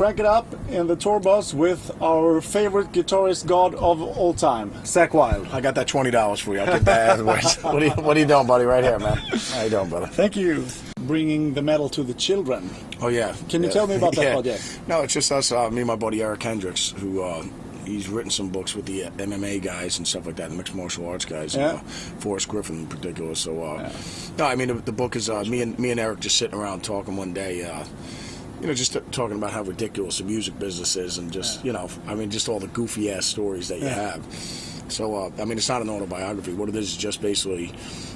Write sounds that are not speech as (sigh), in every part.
crank it up in the tour bus with our favorite guitarist god of all time, Zakk Wylde. I got that twenty dollars for you. I'll get that afterwards. what, are you, what are you doing, buddy? Right here, man. How you doing, brother? Thank you. Bringing the metal to the children. Oh yeah. Can you Yeah. tell me about that Yeah. project? No, it's just us. Uh, me and my buddy Eric Hendrikx, who uh, he's written some books with the uh, MMA guys and stuff like that, the mixed martial arts guys. Yeah. Uh, Forrest Griffin in particular. So uh, no, I mean the, the book is uh, me and me and Eric just sitting around talking one day. Uh, you know, just t- talking about how ridiculous the music business is, and just you know, I mean, just all the goofy ass stories that you have. So, uh, I mean, it's not an autobiography. What it is is just basically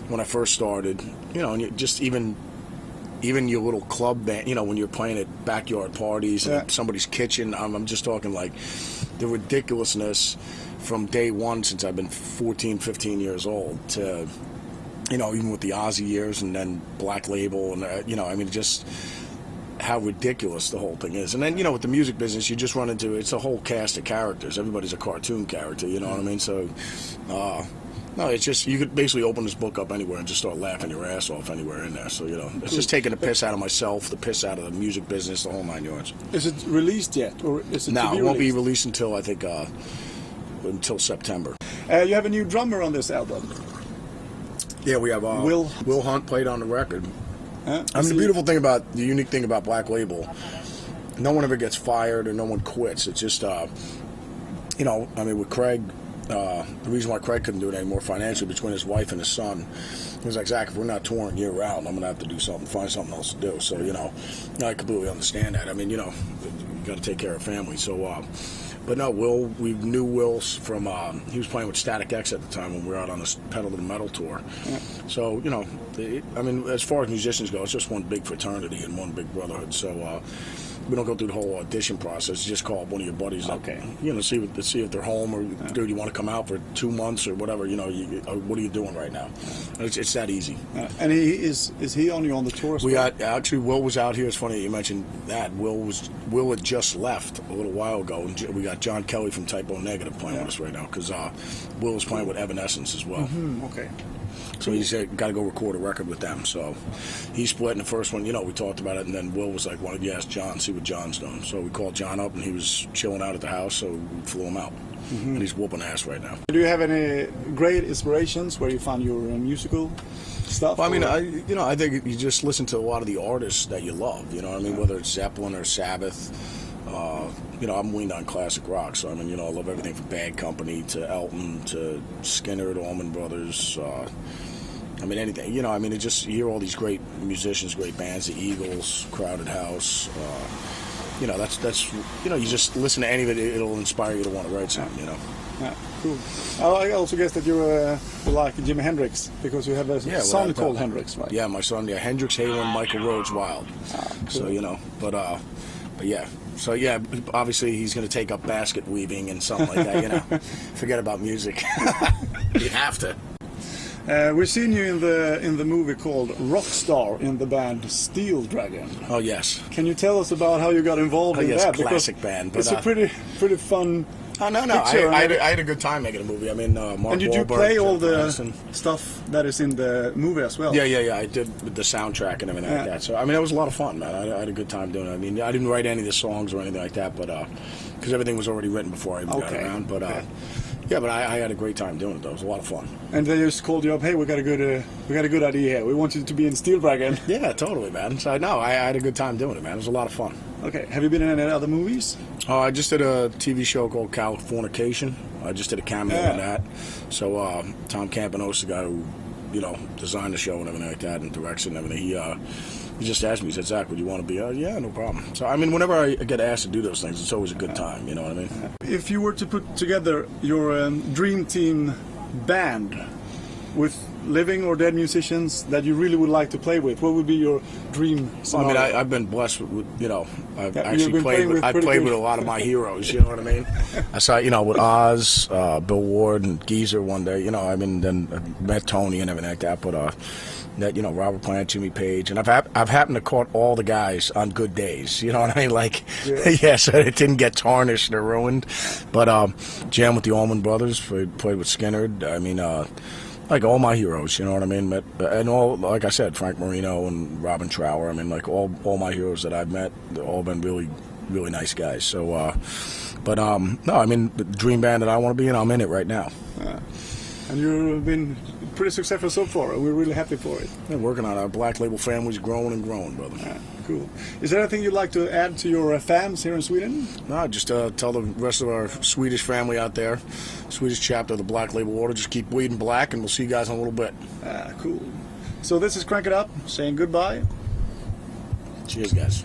when I first started, you know, and you just even even your little club band, you know, when you're playing at backyard parties Yeah. in somebody's kitchen, I'm, I'm just talking like the ridiculousness from day one since I've been 14, 15 years old to, you know, even with the Ozzy years and then Black Label and, uh, you know, I mean, just how ridiculous the whole thing is. And then, you know, with the music business, you just run into it's a whole cast of characters. Everybody's a cartoon character, you know what I mean? So, uh, no, it's just you could basically open this book up anywhere and just start laughing your ass off anywhere in there. So you know, it's just taking the piss out of myself, the piss out of the music business, the whole nine yards. Is it released yet, or is it No, it won't be released? released until I think uh, until September. Uh, you have a new drummer on this album. Yeah, we have uh, Will- Will Hunt played on the record. Uh, I mean, the beautiful thing about the unique thing about Black Label, no one ever gets fired or no one quits. It's just, uh, you know, I mean, with Craig, uh, the reason why Craig couldn't do it anymore financially between his wife and his son, he was like, Zakk, if we're not touring year round, I'm gonna have to do something, find something else to do. So, you know, I completely understand that. I mean, you know, you got to take care of family. So, uh, but no, Will, we knew Will from, uh, he was playing with Static X at the time when we were out on this Pedal to the Metal tour. So, you know, it, I mean, as far as musicians go, it's just one big fraternity and one big brotherhood. So, uh, we don't go through the whole audition process. You just call up one of your buddies. Okay. You know, see what, see if they're home or, dude, you want to come out for two months or whatever. You know, you, what are you doing right now? It's, it's that easy. Uh, and he is is he on you on the tour? We got actually Will was out here. It's funny that you mentioned that. Will was Will had just left a little while ago, and we got John Kelly from Type O Negative playing with us right now because uh, Will is playing with Evanescence as well. Hmm, okay. So he's got to go record a record with them. So he split in the first one. You know, we talked about it, and then Will was like, "Why don't you ask John? See what John's doing?" So we called John up, and he was chilling out at the house. So we flew him out, mm-hmm. and he's whooping ass right now. Do you have any great inspirations where you found your musical stuff? Well, I mean, I you know, I think you just listen to a lot of the artists that you love. You know, what I mean, whether it's Zeppelin or Sabbath. Uh, you know, I'm weaned on classic rock, so I mean, you know, I love everything from Bad Company to Elton to Skynyrd to Allman Brothers. Uh, I mean, anything. You know, I mean, it just you hear all these great musicians, great bands, the Eagles, Crowded House. Uh, you know, that's that's you know, you just listen to any of it, it'll inspire you to want to write something. You know. yeah, cool. I also guess that you uh, like Jimi Hendrix because you have a Yeah, son called. Hendrix, right? Yeah, my son, yeah, Hendrix Halen, Michael Rhoads Wylde. So you know, but uh, but yeah, so yeah, obviously he's going to take up basket weaving and something like that. You know, (laughs) forget about music. (laughs) you have to. Uh, we've seen you in the in the movie called Rockstar in the band Steel Dragon. Oh yes. Can you tell us about how you got involved Oh, in yes, that? classic Because band, but, it's a uh, pretty pretty fun. Oh no no, I, Picture, I, had uh, a, I had a good time making a movie. I mean, uh, Mark And did you Wahlberg, play all the stuff that is in the movie as well? Yeah, yeah, yeah. I did with the soundtrack and everything like that. So I mean, it was a lot of fun, man. I, I had a good time doing it. I mean, I didn't write any of the songs or anything like that, but because everything was already written before I even got around. But uh, okay. Yeah, but I, I had a great time doing it. though. It was a lot of fun. And they just called you up. Hey, we got a good uh, we got a good idea here. We want you to be in Steel Dragon. (laughs) Yeah, totally, man. So no, I, I had a good time doing it, man. It was a lot of fun. Okay. Have you been in any other movies? Uh, I just did a TV show called Californication. I just did a cameo Yeah. in that. So uh, Tom Kapinos, the guy who, you know, designed the show and everything like that, and directs and everything, he uh, he just asked me. He said, "Zakk, would you want to be?" Uh, yeah, no problem. So I mean, whenever I get asked to do those things, it's always a good time. You know what I mean? If you were to put together your um, dream team band with living or dead musicians that you really would like to play with, what would be your dream Well, I mean, I, I've been blessed with, you know, I've Yeah, actually played with, I played good- with a lot of my (laughs) heroes, you know what I mean? I saw, you know, with Oz, uh, Bill Ward, and Geezer one day, you know, I mean, then I met Tony and everything like that, but, uh, that, you know, Robert Plant, Jimmy Page, and I've, hap- I've happened to caught all the guys on good days, you know what I mean? (laughs) Like, Yeah. (laughs) yeah, so it didn't get tarnished or ruined, but, um, jam with the Allman Brothers, played, played with Skynyrd, I mean, uh, like all my heroes, you know what I mean? Met, and all, like I said, Frank Marino and Robin Trower. I mean, like all all my heroes that I've met, they've all been really really nice guys. So, uh, but um, no, I mean the dream band that I want to be in, I'm in it right now. And you've been pretty successful so far, and we're really happy for it. Been working on our black label family's growing and growing, brother. Yeah, cool. Is there anything you'd like to add to your uh, fans here in Sweden? No, just uh, tell the rest of our Swedish family out there, Swedish chapter of the Black Label Order, just keep bleeding black, and we'll see you guys in a little bit. Ah, cool. So this is Crank It Up saying goodbye. Cheers, guys.